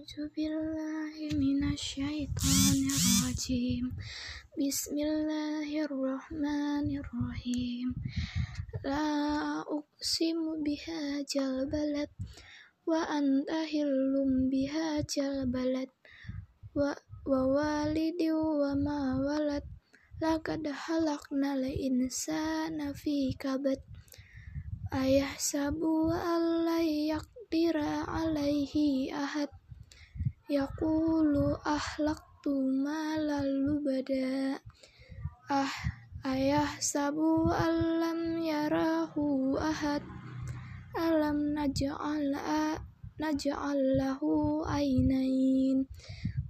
A'udzu. Bismillahirrahmanirrahim. La uqsimu bihajal jalbalat, wa anta hillum bihajal balad wa wa walidi wa ma walad laqad halaknal insana fi kabad ayahsabu an la alaihi ahad Yaqulu ahlaktu malal lubada. Ah ayah sabu alam yarahu ahad. Alam naj'al naj'al lahu ainain.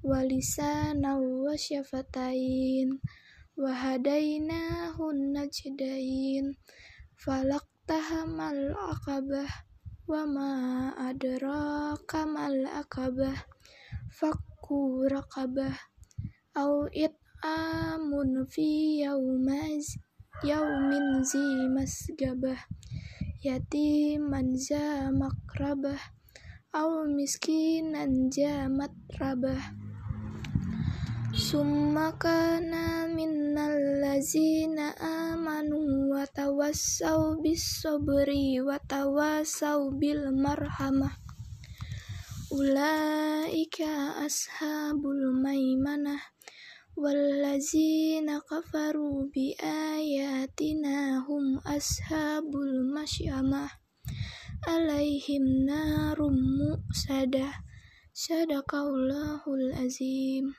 Walisana wa syafatain wa hadainahu najdain falaqtahamal aqabah. Wa ma adraka mal aqabah fakku raqabah au amun fi yaumaz yaumin zi masgabah. Yatiman za makrabah. Au miskinan za matrabah. Summa kana minnal lazina amanu wa tawassau bis sabri wa bil marhamah Ulaika ashabul maimanah Wallazina kafaru bi ayatina hum ashabul masyamah Alaihim narum mu'sadah Sadaqallahul azim